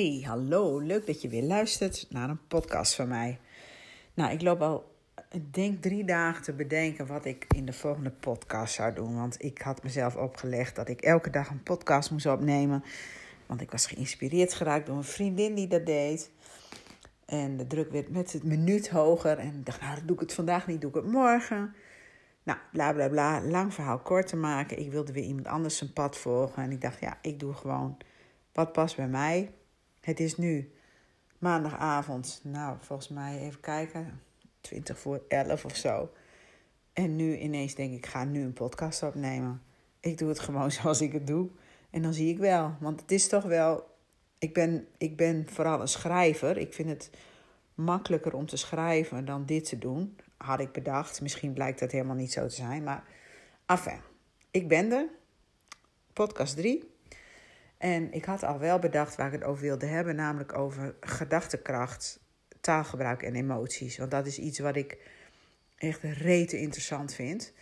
Hey, hallo. Leuk dat je weer luistert naar een podcast van mij. Nou, ik loop al, denk drie dagen te bedenken wat ik in de volgende podcast zou doen. Want ik had mezelf opgelegd dat ik elke dag een podcast moest opnemen. Want ik was geïnspireerd geraakt door een vriendin die dat deed. En de druk werd met het minuut hoger. En ik dacht, nou, doe ik het vandaag niet, doe ik het morgen. Nou, bla bla bla. Lang verhaal kort te maken. Ik wilde weer iemand anders zijn pad volgen. En ik dacht, ja, ik doe gewoon wat past bij mij. Het is nu maandagavond. Nou, volgens mij even kijken. 20 voor 11 of zo. En nu ineens denk ik, ik ga nu een podcast opnemen. Ik doe het gewoon zoals ik het doe. En dan zie ik wel. Want het is toch wel. Ik ben, ik ben vooral een schrijver. Ik vind het makkelijker om te schrijven dan dit te doen. Had ik bedacht. Misschien blijkt dat helemaal niet zo te zijn. Maar enfin, ik ben er. Podcast 3. En ik had al wel bedacht waar ik het over wilde hebben, namelijk over gedachtekracht, taalgebruik en emoties. Want dat is iets wat ik echt rete interessant vind.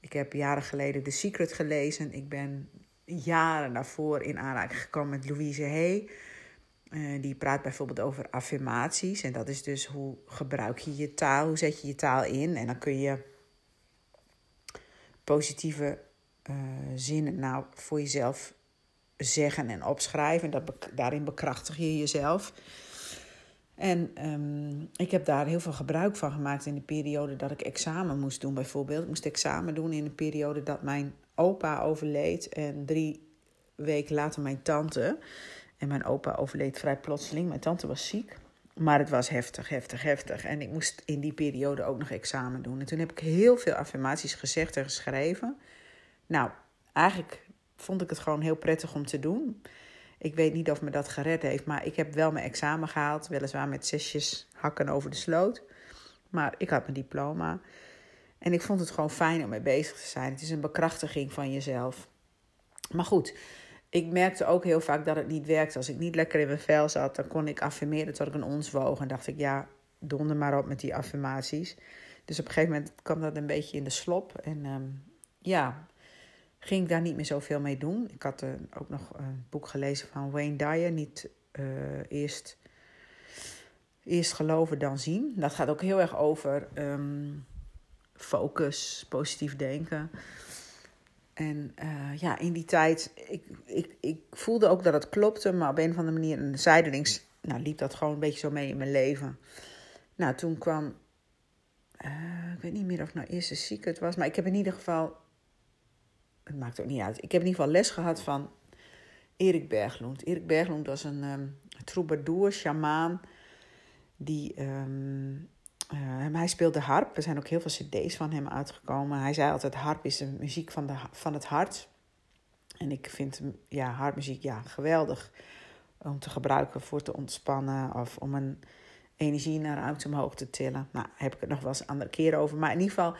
Ik heb jaren geleden The Secret gelezen. Ik ben jaren daarvoor in aanraking gekomen met Louise Hay. Uh, die praat bijvoorbeeld over affirmaties. En dat is dus hoe gebruik je je taal, hoe zet je je taal in. En dan kun je positieve uh, zinnen nou voor jezelf zeggen en opschrijven. Dat, daarin bekrachtig je jezelf. En um, ik heb daar heel veel gebruik van gemaakt in de periode dat ik examen moest doen, bijvoorbeeld. Ik moest examen doen in de periode dat mijn opa overleed en drie weken later mijn tante. En mijn opa overleed vrij plotseling. Mijn tante was ziek. Maar het was heftig, heftig, heftig. En ik moest in die periode ook nog examen doen. En toen heb ik heel veel affirmaties gezegd en geschreven. Nou, eigenlijk vond ik het gewoon heel prettig om te doen. Ik weet niet of me dat gered heeft, maar ik heb wel mijn examen gehaald. Weliswaar met zesjes hakken over de sloot. Maar ik had mijn diploma. En ik vond het gewoon fijn om mee bezig te zijn. Het is een bekrachtiging van jezelf. Maar goed, ik merkte ook heel vaak dat het niet werkte. Als ik niet lekker in mijn vel zat, dan kon ik affirmeren tot ik een ons woog. En dacht ik, ja, donder maar op met die affirmaties. Dus op een gegeven moment kwam dat een beetje in de slop. En um, ja, ging ik daar niet meer zoveel mee doen. Ik had uh, ook nog een boek gelezen van Wayne Dyer, niet uh, eerst, eerst geloven dan zien. Dat gaat ook heel erg over um, focus, positief denken. En uh, ja, in die tijd, ik, ik, ik voelde ook dat het klopte, maar op een of andere manier, zijdelings, nou, liep dat gewoon een beetje zo mee in mijn leven. Nou, toen kwam, ik weet niet meer of het nou eerst een secret was, maar ik heb in ieder geval het maakt ook niet uit. Ik heb in ieder geval les gehad van Erik Berglund. Erik Berglund was een um, troubadour, shamaan. Die, um, uh, hij speelde harp. Er zijn ook heel veel cd's van hem uitgekomen. Hij zei altijd, harp is de muziek van, de, van het hart. En ik vind ja, harpmuziek ja, geweldig om te gebruiken voor te ontspannen. Of om een energie naar uit omhoog te tillen. Nou, daar heb ik het nog wel eens een andere keer over. Maar in ieder geval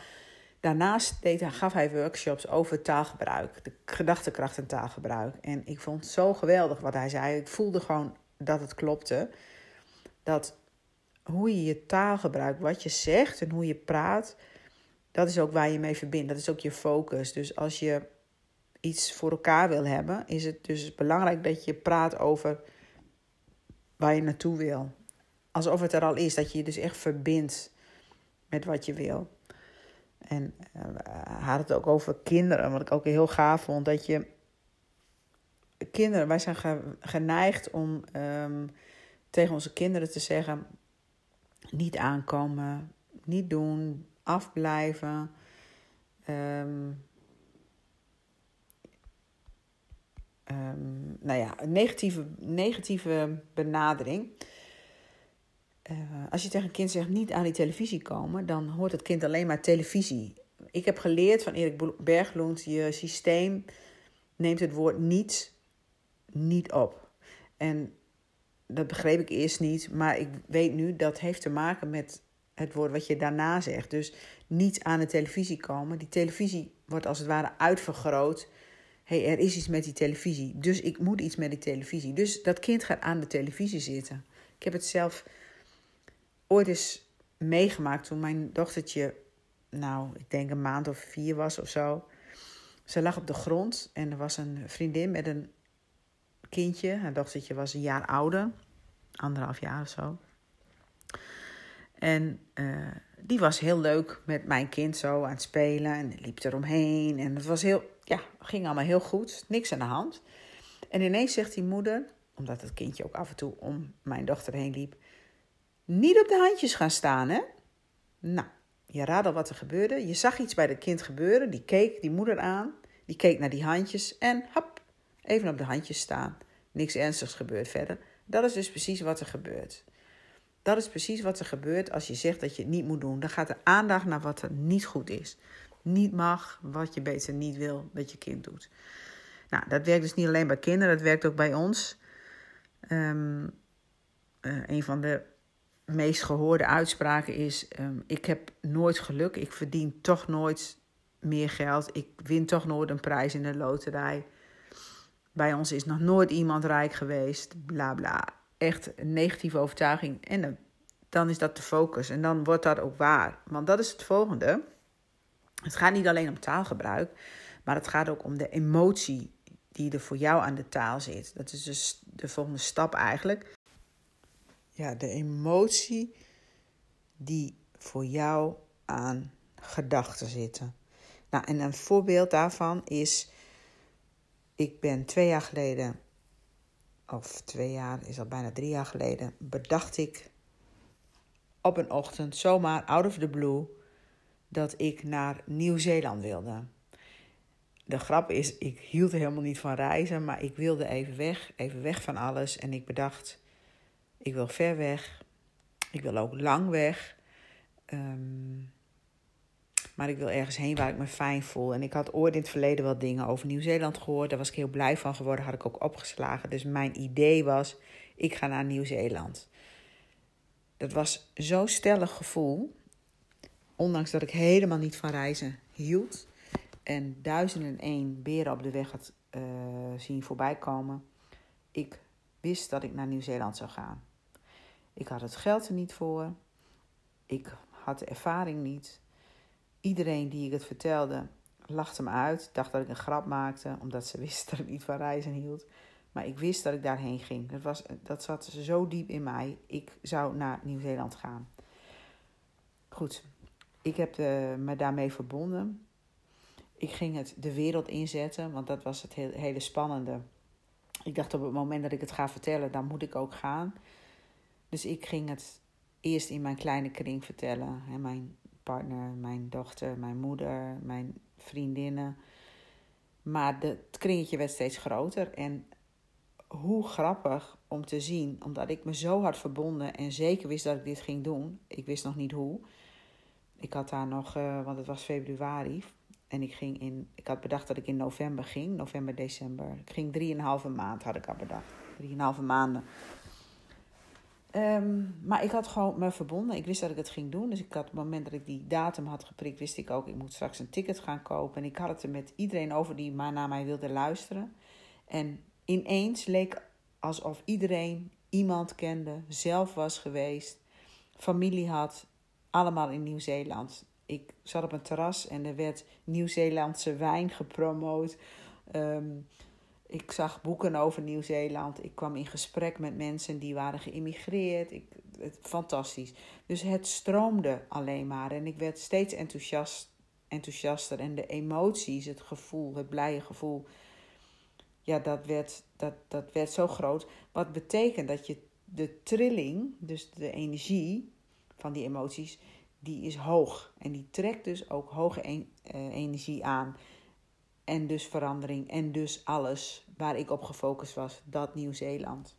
Daarnaast deed gaf hij workshops over taalgebruik, de gedachtekracht en taalgebruik. En ik vond het zo geweldig wat hij zei. Ik voelde gewoon dat het klopte. Dat hoe je je taal gebruikt, wat je zegt en hoe je praat, dat is ook waar je mee verbindt. Dat is ook je focus. Dus als je iets voor elkaar wil hebben, is het dus belangrijk dat je praat over waar je naartoe wil. Alsof het er al is, dat je je dus echt verbindt met wat je wil. En uh, had het ook over kinderen, wat ik ook heel gaaf vond. Dat je kinderen, wij zijn geneigd om um, tegen onze kinderen te zeggen: niet aankomen, niet doen, afblijven. Um, nou ja, een negatieve, negatieve benadering. Uh, als je tegen een kind zegt niet aan die televisie komen, dan hoort het kind alleen maar televisie. Ik heb geleerd van Erik Berglund, je systeem neemt het woord niet, niet op. En dat begreep ik eerst niet, maar ik weet nu dat heeft te maken met het woord wat je daarna zegt. Dus niet aan de televisie komen. Die televisie wordt als het ware uitvergroot. Hé, hey, er is iets met die televisie. Dus ik moet iets met die televisie. Dus dat kind gaat aan de televisie zitten. Ik heb het zelf ooit eens meegemaakt toen mijn dochtertje, nou, ik denk een maand of vier was of zo. Ze lag op de grond en er was een vriendin met een kindje. Haar dochtertje was een jaar ouder, anderhalf jaar of zo. En uh, die was heel leuk met mijn kind zo aan het spelen en liep eromheen. En het was heel, ja, ging allemaal heel goed, niks aan de hand. En ineens zegt die moeder, omdat het kindje ook af en toe om mijn dochter heen liep, niet op de handjes gaan staan, hè? Nou, je raadt al wat er gebeurde. Je zag iets bij het kind gebeuren. Die keek die moeder aan. Die keek naar die handjes en hop, even op de handjes staan. Niks ernstigs gebeurt verder. Dat is dus precies wat er gebeurt. Dat is precies wat er gebeurt als je zegt dat je het niet moet doen. Dan gaat de aandacht naar wat er niet goed is. Niet mag, wat je beter niet wil dat je kind doet. Nou, dat werkt dus niet alleen bij kinderen, dat werkt ook bij ons. Um, een van de meest gehoorde uitspraken is: um, Ik heb nooit geluk, ik verdien toch nooit meer geld, ik win toch nooit een prijs in de loterij. Bij ons is nog nooit iemand rijk geweest, bla bla. Echt een negatieve overtuiging. En dan is dat de focus. En dan wordt dat ook waar. Want dat is het volgende. Het gaat niet alleen om taalgebruik, maar het gaat ook om de emotie die er voor jou aan de taal zit. Dat is dus de volgende stap eigenlijk ja, de emotie die voor jou aan gedachten zitten. Nou, en een voorbeeld daarvan is, ik ben twee jaar geleden, of twee jaar, is al bijna drie jaar geleden, bedacht ik op een ochtend, zomaar out of the blue, dat ik naar Nieuw-Zeeland wilde. De grap is, ik hield helemaal niet van reizen, maar ik wilde even weg, even weg van alles. En ik bedacht, ik wil ver weg. Ik wil ook lang weg. Ehm, maar ik wil ergens heen waar ik me fijn voel. En ik had ooit in het verleden wel dingen over Nieuw-Zeeland gehoord. Daar was ik heel blij van geworden. Had ik ook opgeslagen. Dus mijn idee was: ik ga naar Nieuw-Zeeland. Dat was zo'n stellig gevoel. Ondanks dat ik helemaal niet van reizen hield. En duizenden en één beren op de weg had uh, zien voorbij komen. Ik wist dat ik naar Nieuw-Zeeland zou gaan. Ik had het geld er niet voor. Ik had de ervaring niet. Iedereen die ik het vertelde, lachte me uit. Dacht dat ik een grap maakte, omdat ze wisten dat ik niet van reizen hield. Maar ik wist dat ik daarheen ging. Dat, was, dat zat zo diep in mij. Ik zou naar Nieuw-Zeeland gaan. Goed, ik heb uh, me daarmee verbonden. Ik ging het de wereld inzetten, want dat was het hele spannende. Ik dacht op het moment dat ik het ga vertellen, dan moet ik ook gaan. Dus ik ging het eerst in mijn kleine kring vertellen. Hè, mijn partner, mijn dochter, mijn moeder, mijn vriendinnen. Maar het kringetje werd steeds groter. En hoe grappig om te zien, omdat ik me zo hard verbonden en zeker wist dat ik dit ging doen. Ik wist nog niet hoe. Ik had daar nog, uh, want het was februari. En ik ging in, ik had bedacht dat ik in november ging, november, december. Ik ging drieënhalve maand, had ik al bedacht. Drieënhalve maanden Ehm, maar ik had gewoon me verbonden. Ik wist dat ik het ging doen. Dus ik had, op het moment dat ik die datum had geprikt, wist ik ook, ik moet straks een ticket gaan kopen. En ik had het er met iedereen over die maar naar mij wilde luisteren. En ineens leek alsof iedereen iemand kende, zelf was geweest, familie had, allemaal in Nieuw-Zeeland. Ik zat op een terras en er werd Nieuw-Zeelandse wijn gepromoot. Um, ik zag boeken over Nieuw-Zeeland. Ik kwam in gesprek met mensen die waren geïmmigreerd. Ik, het, fantastisch. Dus het stroomde alleen maar. En ik werd steeds enthousiast, enthousiaster. En de emoties, het gevoel, het blije gevoel. Ja, dat werd, dat, dat werd zo groot. Wat betekent dat je de trilling, dus de energie van die emoties, die is hoog. En die trekt dus ook hoge eh, energie aan. En dus verandering en dus alles waar ik op gefocust was, dat Nieuw-Zeeland.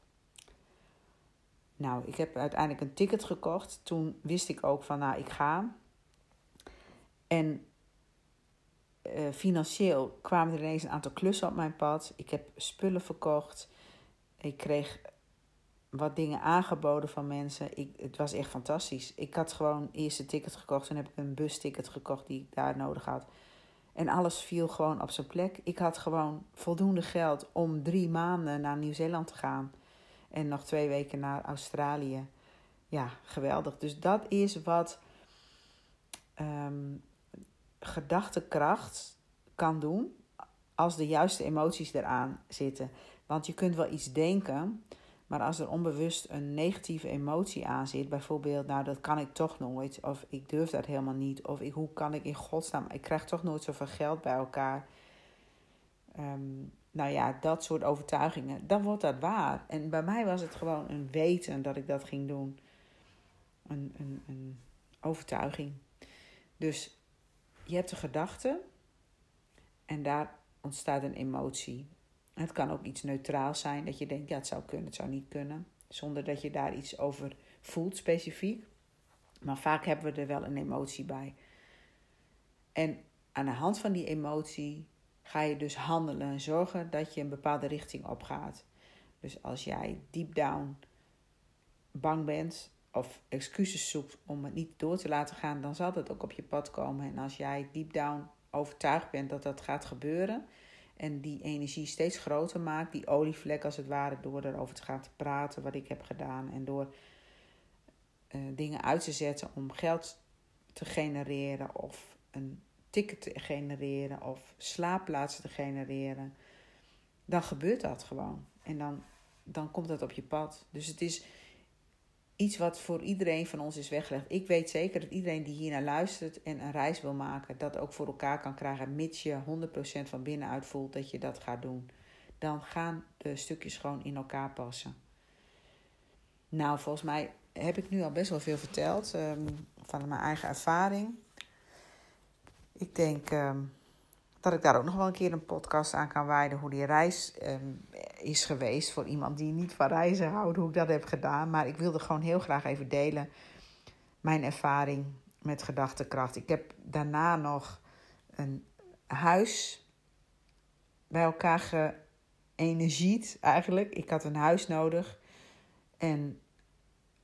Nou, ik heb uiteindelijk een ticket gekocht. Toen wist ik ook van, nou, ik ga. En uh, financieel kwamen er ineens een aantal klussen op mijn pad. Ik heb spullen verkocht. Ik kreeg wat dingen aangeboden van mensen. Ik, het was echt fantastisch. Ik had gewoon eerst een ticket gekocht. en heb ik een busticket gekocht die ik daar nodig had. En alles viel gewoon op zijn plek. Ik had gewoon voldoende geld om drie maanden naar Nieuw-Zeeland te gaan. En nog twee weken naar Australië. Ja, geweldig. Dus dat is wat um, gedachtekracht kan doen als de juiste emoties eraan zitten. Want je kunt wel iets denken, maar als er onbewust een negatieve emotie aan zit, bijvoorbeeld, nou dat kan ik toch nooit, of ik durf dat helemaal niet, of ik, hoe kan ik in godsnaam, ik krijg toch nooit zoveel geld bij elkaar. Ehm, nou ja, dat soort overtuigingen, dan wordt dat waar. En bij mij was het gewoon een weten dat ik dat ging doen. Een, een, een overtuiging. Dus je hebt een gedachte en daar ontstaat een emotie. Het kan ook iets neutraals zijn, dat je denkt, ja, het zou kunnen, het zou niet kunnen. Zonder dat je daar iets over voelt specifiek. Maar vaak hebben we er wel een emotie bij. En aan de hand van die emotie ga je dus handelen en zorgen dat je een bepaalde richting opgaat. Dus als jij deep down bang bent of excuses zoekt om het niet door te laten gaan, dan zal dat ook op je pad komen. En als jij deep down overtuigd bent dat dat gaat gebeuren en die energie steeds groter maakt, die olievlek als het ware, door erover te gaan te praten, wat ik heb gedaan en door uh, dingen uit te zetten om geld te genereren of een ticket te genereren of slaapplaatsen te genereren, dan gebeurt dat gewoon. En dan, dan komt dat op je pad. Dus het is iets wat voor iedereen van ons is weggelegd. Ik weet zeker dat iedereen die hier naar luistert en een reis wil maken, dat ook voor elkaar kan krijgen, mits je 100% van binnenuit voelt dat je dat gaat doen. Dan gaan de stukjes gewoon in elkaar passen. Nou, volgens mij heb ik nu al best wel veel verteld um, van mijn eigen ervaring. Ik denk um, dat ik daar ook nog wel een keer een podcast aan kan wijden. Hoe die reis um, is geweest voor iemand die niet van reizen houdt. Hoe ik dat heb gedaan. Maar ik wilde gewoon heel graag even delen. Mijn ervaring met gedachtekracht. Ik heb daarna nog een huis bij elkaar geënergied eigenlijk. Ik had een huis nodig. En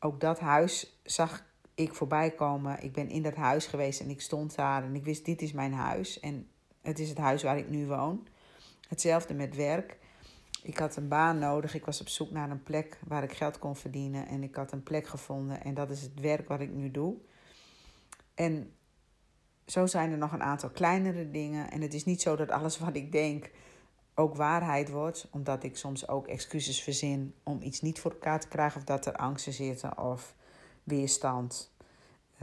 ook dat huis zag ik voorbij komen. Ik ben in dat huis geweest en ik stond daar en ik wist: dit is mijn huis. En het is het huis waar ik nu woon. Hetzelfde met werk. Ik had een baan nodig. Ik was op zoek naar een plek waar ik geld kon verdienen. En ik had een plek gevonden. En dat is het werk wat ik nu doe. En zo zijn er nog een aantal kleinere dingen. En het is niet zo dat alles wat ik denk ook waarheid wordt. Omdat ik soms ook excuses verzin om iets niet voor elkaar te krijgen. Of dat er angsten zitten of weerstand.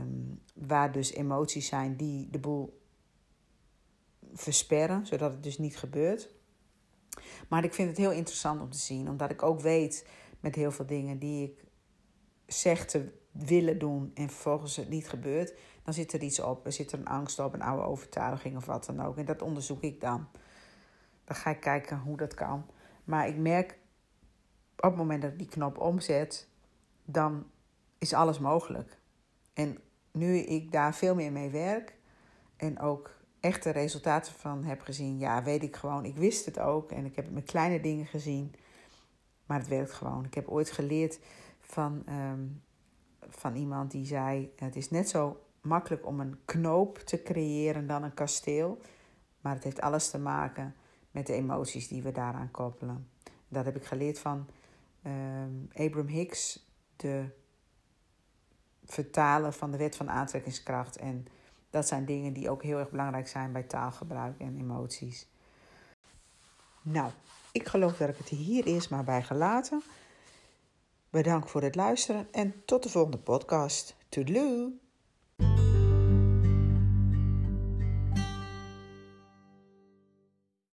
Um, waar dus emoties zijn die de boel versperren, zodat het dus niet gebeurt. Maar ik vind het heel interessant om te zien, omdat ik ook weet met heel veel dingen die ik zeg te willen doen en vervolgens het niet gebeurt, dan zit er iets op. Er zit er een angst op, een oude overtuiging of wat dan ook. En dat onderzoek ik dan. Dan ga ik kijken hoe dat kan. Maar ik merk op het moment dat ik die knop omzet, dan is alles mogelijk. En nu ik daar veel meer mee werk en ook echte resultaten van heb gezien, ja, weet ik gewoon. Ik wist het ook en ik heb het met kleine dingen gezien, maar het werkt gewoon. Ik heb ooit geleerd van, um, van iemand die zei: Het is net zo makkelijk om een knoop te creëren dan een kasteel, maar het heeft alles te maken met de emoties die we daaraan koppelen. Dat heb ik geleerd van um, Abraham Hicks, de vertaler van de wet van aantrekkingskracht. En dat zijn dingen die ook heel erg belangrijk zijn bij taalgebruik en emoties. Nou, ik geloof dat ik het hier eerst maar bij gelaten. Bedankt voor het luisteren en tot de volgende podcast. Toedeloe!